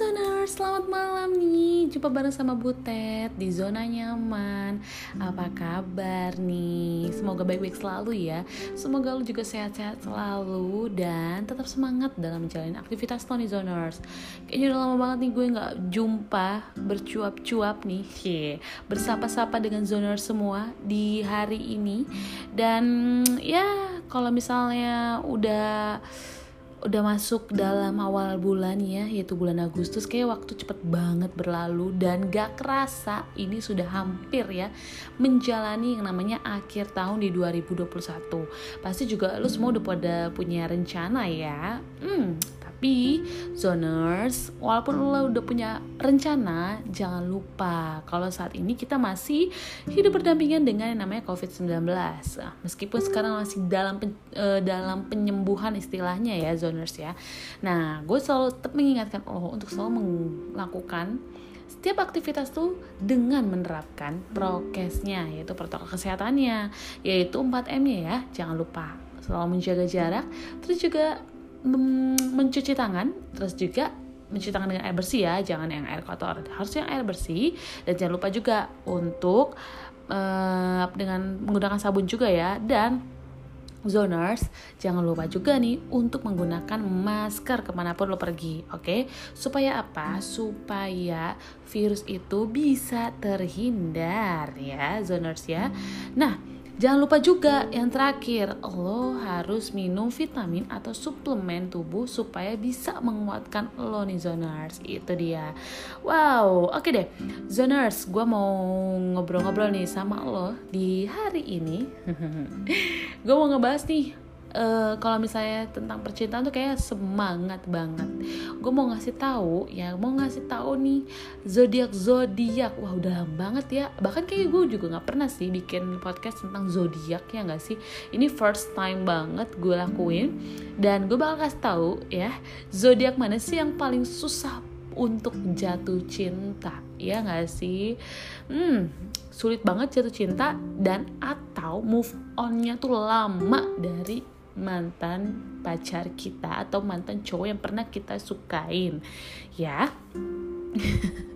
Zoners, selamat malam nih. Jumpa bareng sama Butet di zona nyaman. Apa kabar nih? Semoga baik-baik selalu ya. Semoga lu juga sehat-sehat selalu Dan tetap semangat dalam menjalani aktivitas nih Zoners. Kayaknya udah lama banget nih gue gak jumpa Bercuap-cuap nih Bersapa-sapa dengan Zoners semua di hari ini. Dan ya kalau misalnya udah udah masuk dalam awal bulan ya yaitu bulan Agustus kayak waktu cepet banget berlalu dan gak kerasa ini sudah hampir ya menjalani yang namanya akhir tahun di 2021 pasti juga lu semua udah pada punya rencana ya. Hmm tapi zoners, walaupun lo udah punya rencana, jangan lupa kalau saat ini kita masih hidup berdampingan dengan yang namanya COVID-19. Nah, meskipun sekarang masih dalam pen, uh, dalam penyembuhan istilahnya ya zoners ya. Nah, gue selalu tetap mengingatkan lo untuk selalu melakukan setiap aktivitas tuh dengan menerapkan prokesnya yaitu protokol kesehatannya yaitu 4M ya jangan lupa selalu menjaga jarak terus juga mencuci tangan terus juga mencuci tangan dengan air bersih ya jangan yang air kotor. Harus yang air bersih dan jangan lupa juga untuk uh, dengan menggunakan sabun juga ya. Dan zoners jangan lupa juga nih untuk menggunakan masker ke mana pun lo pergi oke? Okay? supaya apa? Supaya virus itu bisa terhindar ya zoners ya. Nah Jangan lupa juga yang terakhir, lo harus minum vitamin atau suplemen tubuh supaya bisa menguatkan lo nih zoners. Itu dia. Wow, oke okay deh. Zoners, gue mau ngobrol-ngobrol nih sama lo di hari ini. gue mau ngebahas nih uh, kalau misalnya tentang percintaan tuh kayak semangat banget. Gue mau ngasih tahu ya, mau ngasih tahu nih zodiak zodiak. Wah udah lama banget ya. Bahkan kayak gue juga nggak pernah sih bikin podcast tentang zodiak ya nggak sih. Ini first time banget gue lakuin dan gue bakal kasih tahu ya zodiak mana sih yang paling susah untuk jatuh cinta ya nggak sih hmm sulit banget jatuh cinta dan atau move onnya tuh lama dari mantan pacar kita atau mantan cowok yang pernah kita sukain ya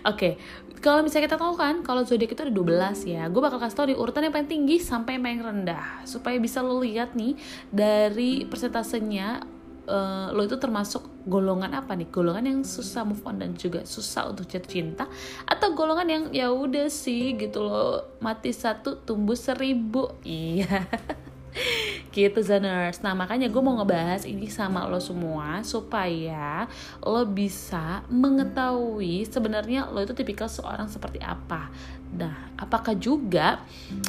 Oke, okay. kalau misalnya kita tahu kan, kalau zodiak itu ada 12 ya. Gue bakal kasih tau di urutan yang paling tinggi sampai yang paling rendah. Supaya bisa lo lihat nih dari persentasenya uh, lo itu termasuk golongan apa nih? Golongan yang susah move on dan juga susah untuk jatuh cinta atau golongan yang ya udah sih gitu lo mati satu tumbuh seribu. Iya. gitu Zaners nah makanya gue mau ngebahas ini sama lo semua supaya lo bisa mengetahui sebenarnya lo itu tipikal seorang seperti apa. Nah apakah juga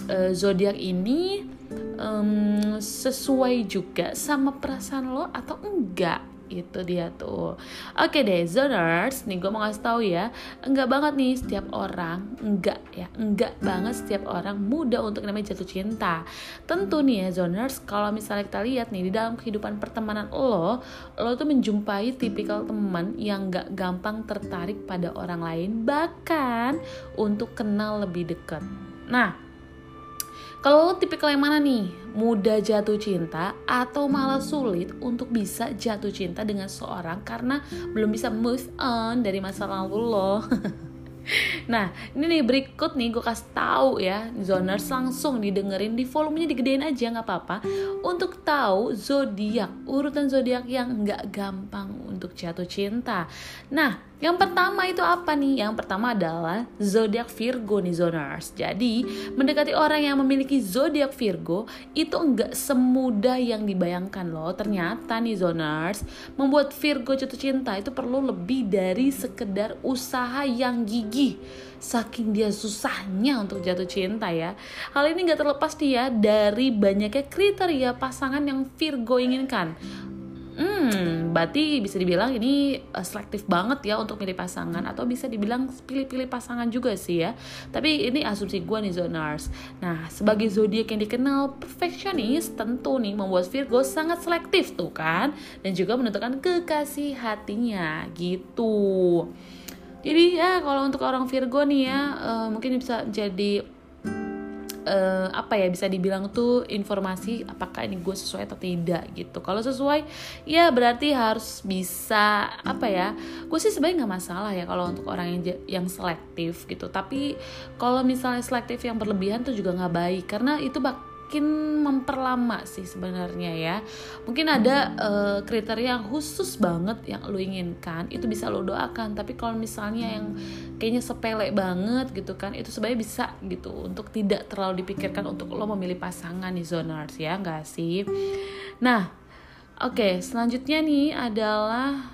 uh, zodiak ini um, sesuai juga sama perasaan lo atau enggak itu dia tuh. Oke deh zoners nih gue mau ngasih tahu ya enggak banget nih setiap orang enggak ya enggak banget setiap orang mudah untuk namanya jatuh cinta. Tentu nih ya zoners kalau misalnya kita lihat nih di dalam kehidupan pertemanan lo lo tuh menjumpai tipikal teman yang enggak gampang tertarik pada orang lain bahkan untuk kenal lebih dekat. Nah kalau lo tipikal yang mana nih? Mudah jatuh cinta atau malah sulit untuk bisa jatuh cinta dengan seorang karena belum bisa move on dari masa lalu lo? Nah, ini nih berikut nih gue kasih tahu ya, zoners langsung didengerin di volumenya digedein aja nggak apa-apa untuk tahu zodiak urutan zodiak yang nggak gampang untuk jatuh cinta. Nah, yang pertama itu apa nih? Yang pertama adalah zodiak Virgo nih zoners. Jadi, mendekati orang yang memiliki zodiak Virgo itu enggak semudah yang dibayangkan loh. Ternyata nih zoners, membuat Virgo jatuh cinta itu perlu lebih dari sekedar usaha yang gigih. Saking dia susahnya untuk jatuh cinta ya. Hal ini nggak terlepas dia dari banyaknya kriteria pasangan yang Virgo inginkan Hmm, berarti bisa dibilang ini uh, selektif banget ya untuk milih pasangan atau bisa dibilang pilih-pilih pasangan juga sih ya. Tapi ini asumsi gue nih zoners. Nah, sebagai zodiak yang dikenal perfeksionis, tentu nih membuat Virgo sangat selektif tuh kan, dan juga menentukan kekasih hatinya gitu. Jadi ya kalau untuk orang Virgo nih ya, uh, mungkin bisa jadi uh, apa ya bisa dibilang tuh informasi apakah ini gue sesuai atau tidak gitu. Kalau sesuai ya berarti harus bisa apa ya gue sih sebenarnya nggak masalah ya kalau untuk orang yang yang selektif gitu. Tapi kalau misalnya selektif yang berlebihan tuh juga nggak baik karena itu bak makin memperlama sih sebenarnya ya. Mungkin ada uh, kriteria khusus banget yang lo inginkan itu bisa lo doakan. Tapi kalau misalnya yang kayaknya sepele banget gitu kan itu sebenarnya bisa gitu untuk tidak terlalu dipikirkan untuk lo memilih pasangan nih zoners ya nggak sih? Nah oke okay, selanjutnya nih adalah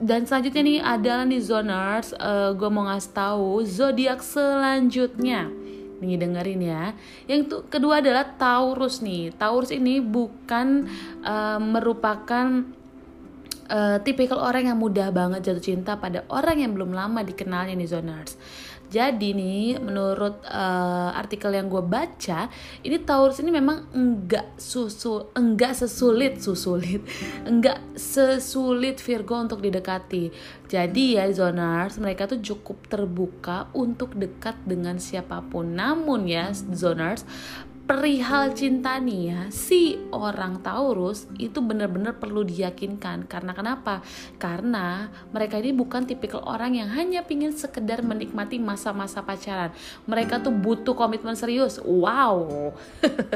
dan selanjutnya nih adalah nih zoners uh, eh, gue mau ngasih tahu zodiak selanjutnya nih dengerin ya. Yang itu kedua adalah Taurus nih. Taurus ini bukan uh, merupakan uh, tipikal orang yang mudah banget jatuh cinta pada orang yang belum lama dikenalnya nih zoners. Jadi nih menurut uh, artikel yang gue baca, ini Taurus ini memang enggak susu enggak sesulit susulit, enggak sesulit Virgo untuk didekati. Jadi ya zoners, mereka tuh cukup terbuka untuk dekat dengan siapa pun. Namun ya zoners, perihal cinta nih ya si orang Taurus itu benar-benar perlu diyakinkan. Karena kenapa? Karena mereka ini bukan tipikal orang yang hanya pingin sekedar menikmati masa-masa pacaran. Mereka tuh butuh komitmen serius. Wow.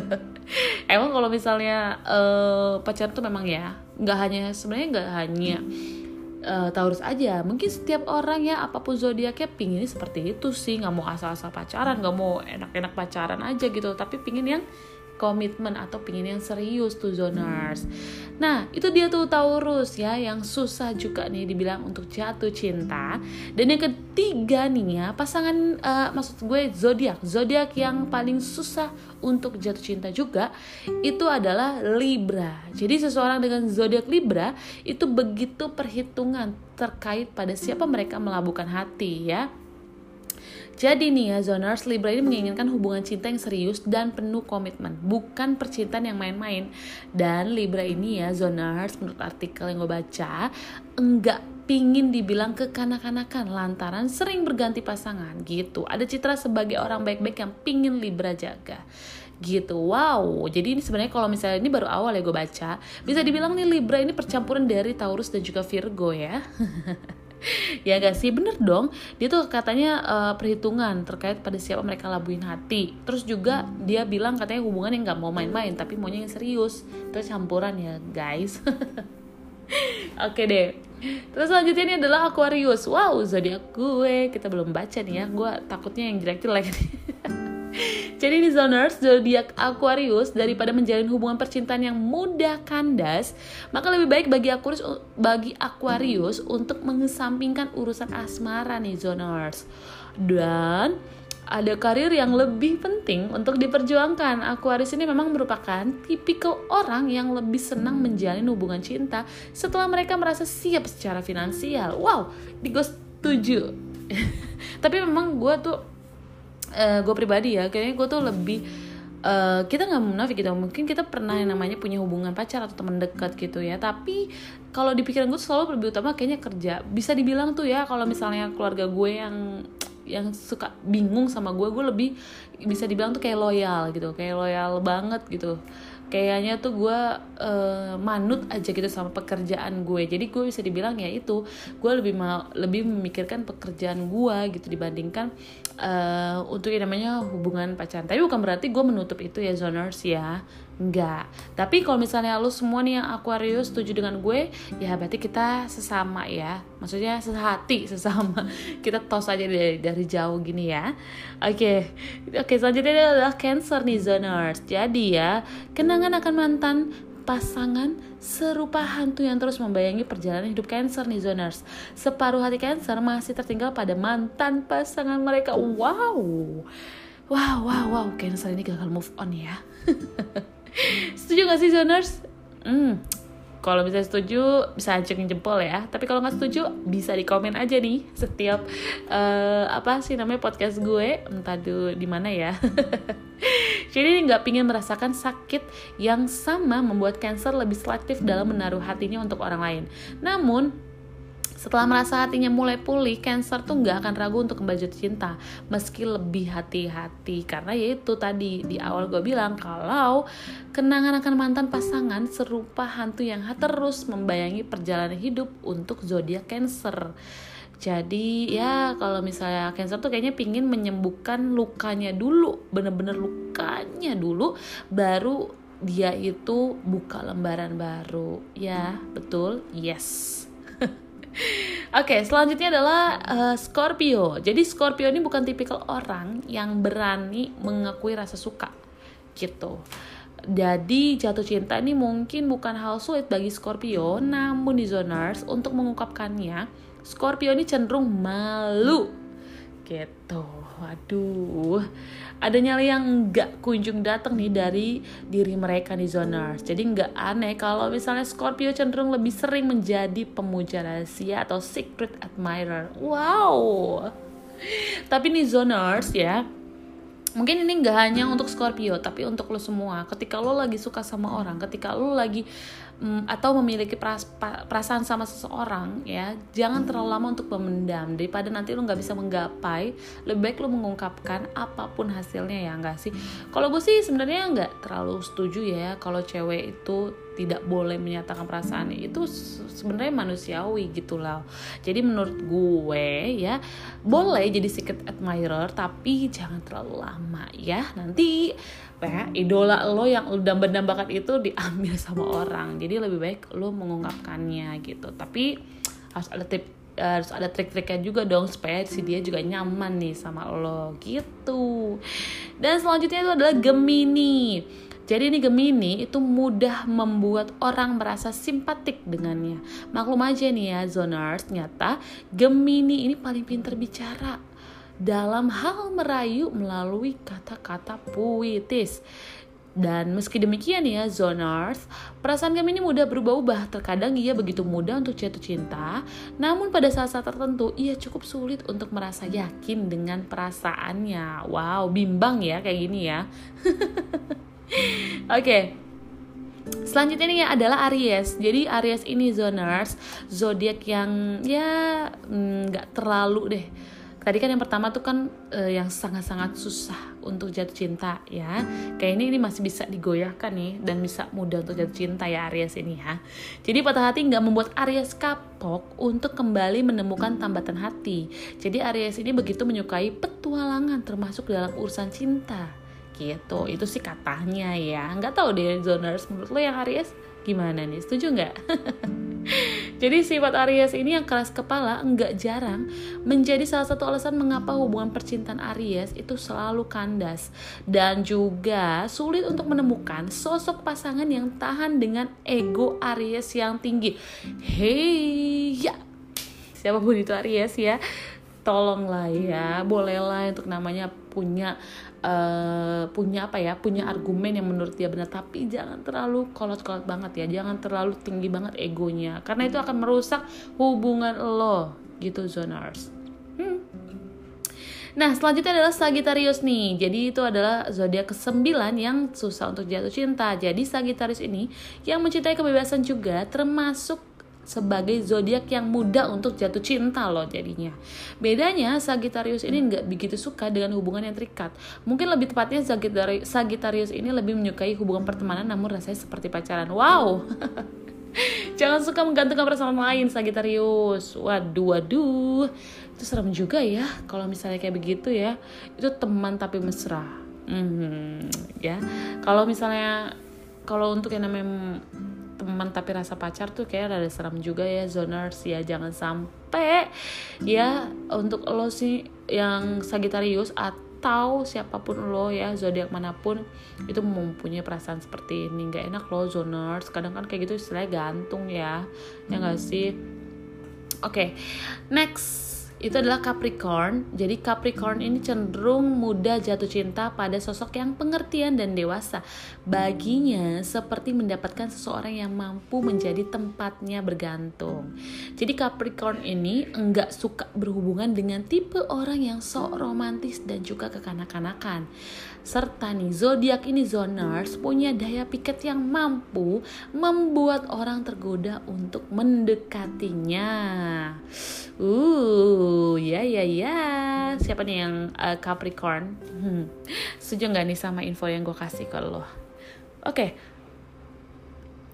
Emang kalau misalnya uh, pacaran tuh memang ya nggak hanya sebenarnya nggak hanya uh, Taurus aja. Mungkin setiap orang ya apa pun zodiaknya pingin seperti itu sih. Nggak mau asal-asal pacaran nggak mau enak-enak pacaran aja gitu. Tapi pingin yang komitmen atau pingin yang serius tuh zoners. Nah, itu dia tuh Taurus ya yang susah juga nih dibilang untuk jatuh cinta. Dan yang ketiga nih ya, pasangan uh, maksud gue zodiak. Zodiak yang paling susah untuk jatuh cinta juga itu adalah Libra. Jadi seseorang dengan zodiak Libra itu begitu perhitungan terkait pada siapa mereka melabuhkan hati ya. Jadi nih ya zoners, Libra ini menginginkan hubungan cinta yang serius dan penuh komitmen, bukan percintaan yang main-main. Dan Libra ini ya zoners, menurut artikel yang gue baca, enggak pingin dibilang kekanak-kanakan lantaran sering berganti pasangan gitu. Ada citra sebagai orang baik-baik yang pingin Libra jaga gitu wow jadi ini sebenarnya kalau misalnya ini baru awal ya gue baca bisa dibilang nih Libra ini percampuran dari Taurus dan juga Virgo ya ya gak sih? Bener dong. Dia tuh katanya uh, perhitungan terkait pada siapa mereka labuin hati. Terus juga dia bilang katanya hubungan yang nggak mau main-main tapi maunya yang serius. Terus campuran ya guys. Oke okay deh. Terus selanjutnya ini adalah Aquarius. Wow zodiak gue. Kita belum baca nih ya. Gue takutnya yang jelek-jelek Jadi di zoners zodiak Aquarius daripada menjalin hubungan percintaan yang mudah kandas, maka lebih baik bagi Aquarius bagi Aquarius untuk mengesampingkan urusan asmara nih zoners. Dan ada karir yang lebih penting untuk diperjuangkan. Aquarius ini memang merupakan tipikal orang yang lebih senang menjalin hubungan cinta setelah mereka merasa siap secara finansial. Wow, di gue setuju. Tapi memang gue tuh uh, eh, gue pribadi ya kayaknya gue tuh lebih uh, kita nggak munafik gitu. Mungkin kita pernah yang namanya punya hubungan pacar atau teman dekat gitu ya. Tapi kalau di pikiran gue selalu lebih utama kayaknya kerja. Bisa dibilang tuh ya kalau misalnya keluarga gue yang yang suka bingung sama gue gue lebih bisa dibilang tuh kayak loyal gitu kayak loyal banget gitu kayaknya tuh gue uh, manut aja gitu sama pekerjaan gue. Jadi gue bisa dibilang ya itu gue lebih mau lebih memikirkan pekerjaan gue gitu dibandingkan uh, untuk yang namanya hubungan pacaran. Tapi bukan berarti gue menutup itu ya zoners ya Enggak. Tapi kalau misalnya lu semua nih yang Aquarius setuju dengan gue, ya berarti kita sesama ya. Maksudnya sehati, sesama. Kita tos aja dari dari jauh gini ya. Oke. Okay. Oke, okay, selanjutnya adalah Cancer nih zoners. Jadi ya, kenangan akan mantan pasangan serupa hantu yang terus membayangi perjalanan hidup Cancer nih zoners. Separuh hati Cancer masih tertinggal pada mantan pasangan mereka. Wow. Wow, wow, wow, Cancer ini gagal move on ya. setuju gak sih zoners? Hmm kalau bisa setuju bisa acungin jempol ya. Tapi kalau nggak setuju bisa di komen aja nih setiap uh, apa sih namanya podcast gue. Entah di mana ya. Jadi nggak pingin merasakan sakit yang sama membuat cancer lebih selektif dalam menaruh hatinya untuk orang lain. Namun Setelah merasa hatinya mulai pulih, Cancer tuh nggak akan ragu untuk kembali jatuh cinta, meski lebih hati-hati. Karena ya itu tadi di awal gue bilang kalau kenangan akan mantan pasangan serupa hantu yang terus membayangi perjalanan hidup untuk zodiak Cancer. Jadi ya kalau misalnya Cancer tuh kayaknya pingin menyembuhkan lukanya dulu, bener-bener lukanya dulu, baru dia itu buka lembaran baru. Ya betul, yes. Oke, okay, selanjutnya adalah uh, Scorpio. Jadi Scorpio ini bukan tipikal orang yang berani mengakui rasa suka, gitu. Jadi jatuh cinta ini mungkin bukan hal sulit bagi Scorpio, namun di zoners untuk mengungkapkannya, Scorpio ini cenderung malu, gitu. Waduh, ada nyali yang nggak kunjung datang nih dari diri mereka nih zoners. Jadi nggak aneh kalau misalnya Scorpio cenderung lebih sering menjadi pemuja rahasia atau secret admirer. Wow. Tapi nih zoners ya, mungkin ini nggak hanya untuk Scorpio tapi untuk lo semua. Ketika lo lagi suka sama orang ketika lo lagi mm, atau memiliki peras, perasaan sama seseorang ya jangan terlalu lama untuk memendam. Daripada nanti lo nggak bisa menggapai lebih baik lo mengungkapkan apa pun hasilnya ya enggak sih? Kalau gue sih sebenarnya nggak terlalu setuju ya kalau cewek itu tidak boleh menyatakan perasaan itu sebenarnya manusiawi gitu loh jadi menurut gue ya boleh jadi secret admirer tapi jangan terlalu lama ya. Nanti ya idola lo yang udah berdambakan itu diambil sama orang. Jadi lebih baik lo mengungkapkannya gitu. Tapi harus ada tip harus ada trik-triknya juga dong supaya si dia juga nyaman nih sama lo gitu. Dan selanjutnya itu adalah Gemini jadi ini Gemini itu mudah membuat orang merasa simpatik dengannya. Maklum aja nih ya zoners, nyata Gemini ini paling pintar bicara dalam hal merayu melalui kata-kata puitis. Dan meski demikian ya zoners, perasaan Gemini mudah berubah-ubah. Terkadang ia begitu mudah untuk jatuh cinta, namun pada saat-saat tertentu ia cukup sulit untuk merasa yakin dengan perasaannya. Wow, bimbang ya kayak gini ya. Oke. Okay. Selanjutnya nih adalah Aries. Jadi Aries ini zoners, zodiak yang ya mm, nggak mm, terlalu deh. Tadi kan yang pertama tuh kan uh, yang sangat-sangat susah untuk jatuh cinta ya. Kayak ini ini masih bisa digoyahkan nih dan bisa mudah untuk jatuh cinta ya Aries ini ya. Jadi patah hati nggak membuat Aries kapok untuk kembali menemukan tambatan hati. Jadi Aries ini begitu menyukai petualangan termasuk dalam urusan cinta gitu. Itu sih katanya ya. Nggak tahu deh zoners menurut lo yang Aries gimana nih? Setuju nggak? Jadi sifat Aries ini yang keras kepala nggak jarang menjadi salah satu alasan mengapa hubungan percintaan Aries itu selalu kandas dan juga sulit untuk menemukan sosok pasangan yang tahan dengan ego Aries yang tinggi. Hei ya. Siapa pun itu Aries ya tolonglah ya bolehlah untuk namanya punya uh, punya apa ya punya argumen yang menurut dia benar tapi jangan terlalu kolot-kolot banget ya jangan terlalu tinggi banget egonya karena itu akan merusak hubungan lo gitu zoners hmm. Nah, selanjutnya adalah Sagittarius nih. Jadi itu adalah zodiak ke-9 yang susah untuk jatuh cinta. Jadi Sagittarius ini yang mencintai kebebasan juga termasuk sebagai zodiak yang mudah untuk jatuh cinta loh jadinya. Bedanya Sagittarius ini nggak begitu suka dengan hubungan yang terikat. Mungkin lebih tepatnya Sagittarius, ini lebih menyukai hubungan pertemanan namun rasanya seperti pacaran. Wow. Jangan suka menggantungkan perasaan lain Sagittarius. Waduh, waduh. Itu serem juga ya kalau misalnya kayak begitu ya. Itu teman tapi mesra. Hmm, ya. Kalau misalnya kalau untuk yang namanya teman tapi rasa pacar tuh kayak ada serem juga ya zoners ya jangan sampai ya untuk lo sih yang Sagittarius atau siapa pun lo ya zodiak mana pun itu mempunyai perasaan seperti ini. Nggak enak lo zoners. Kadang kan kayak gitu istilahnya gantung ya ya nggak sih? Oke okay, next itu adalah Capricorn. Jadi Capricorn ini cenderung mudah jatuh cinta pada sosok yang pengertian dan dewasa. Baginya seperti mendapatkan seseorang yang mampu menjadi tempatnya bergantung. Jadi Capricorn ini enggak suka berhubungan dengan tipe orang yang sok romantis dan juga kekanak-kanakan. Serta nih zodiak ini zoners punya daya piket yang mampu membuat orang tergoda untuk mendekatinya. Uh, ya ya ya. Siapa nih yang uh, Capricorn? Hmm. Setuju nggak nih sama info yang gue kasih ke lo? Oke, okay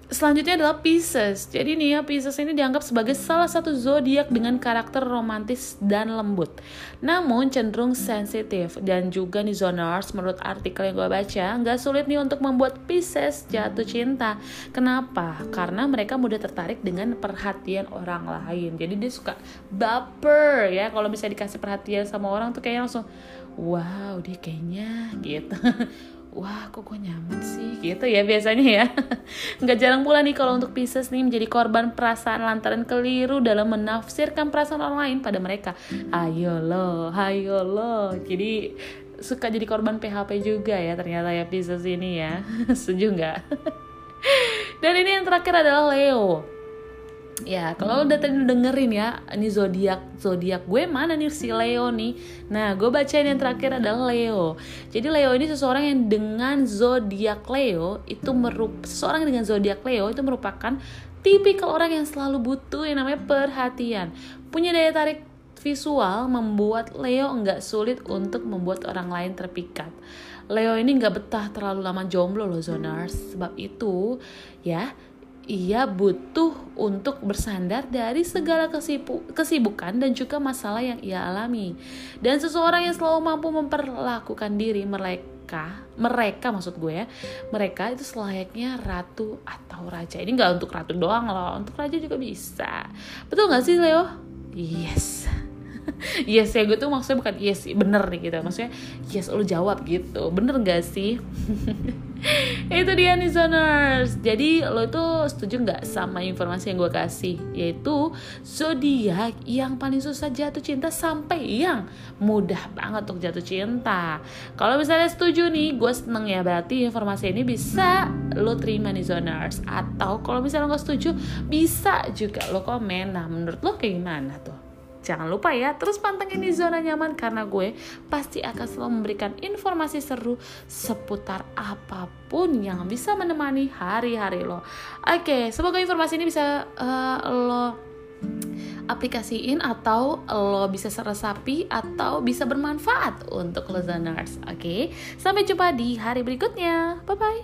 Selanjutnya adalah Pisces. Jadi nih ya Pisces ini dianggap sebagai salah satu zodiak dengan karakter romantis dan lembut. Namun cenderung sensitif dan juga nih zoners menurut artikel yang gue baca nggak sulit nih untuk membuat Pisces jatuh cinta. Kenapa? Karena mereka mudah tertarik dengan perhatian orang lain. Jadi dia suka baper ya kalau misalnya dikasih perhatian sama orang tuh kayak langsung wow dia kayaknya gitu wah kok gue nyaman sih? Gitu ya biasanya ya. Nggak jarang pula nih kalau untuk Pisces nih menjadi korban perasaan lantaran keliru dalam menafsirkan perasaan orang lain pada mereka. Ayo lo ayo lo jadi suka jadi korban PHP juga ya ternyata ya Pisces ini ya. Setuju nggak? Dan ini yang terakhir adalah Leo Ya, kalau udah tadi dengerin ya, ini zodiak zodiak gue mana nih si Leo nih? Nah, gue bacain yang terakhir adalah Leo. Jadi Leo ini seseorang yang dengan zodiak Leo itu merup seseorang dengan zodiak Leo itu merupakan tipikal orang yang selalu butuh yang namanya perhatian. Punya daya tarik visual membuat Leo nggak sulit untuk membuat orang lain terpikat. Leo ini nggak betah terlalu lama jomblo loh zoners. Sebab itu ya ia butuh untuk bersandar dari segala kesibukan dan juga masalah yang ia alami. Dan seseorang yang selalu mampu memperlakukan diri mereka, mereka maksud gue ya, mereka itu selayaknya ratu atau raja. Ini nggak untuk ratu doang loh, untuk raja juga bisa. Betul nggak sih Leo? Yes. yes ya gue tuh maksudnya bukan yes bener nih gitu maksudnya yes lo jawab gitu bener gak sih itu dia nih zoners jadi lo tuh setuju nggak sama informasi yang gue kasih? Yaitu zodiak yang paling susah jatuh cinta sampai yang mudah banget untuk jatuh cinta. Kalau misalnya setuju nih gue seneng ya. Berarti informasi ini bisa lo terima nih zoners atau kalau misalnya lo nggak setuju bisa juga lo komen. Nah menurut lo kayak gimana tuh Jangan lupa ya, terus pantengin di zona nyaman karena gue pasti akan selalu memberikan informasi seru seputar apa pun yang bisa menemani hari-hari lo. Oke, semoga informasi ini bisa uh, lo aplikasiin atau lo bisa seresapi atau bisa bermanfaat untuk lo zoners. Oke, sampai jumpa di hari berikutnya. Bye bye.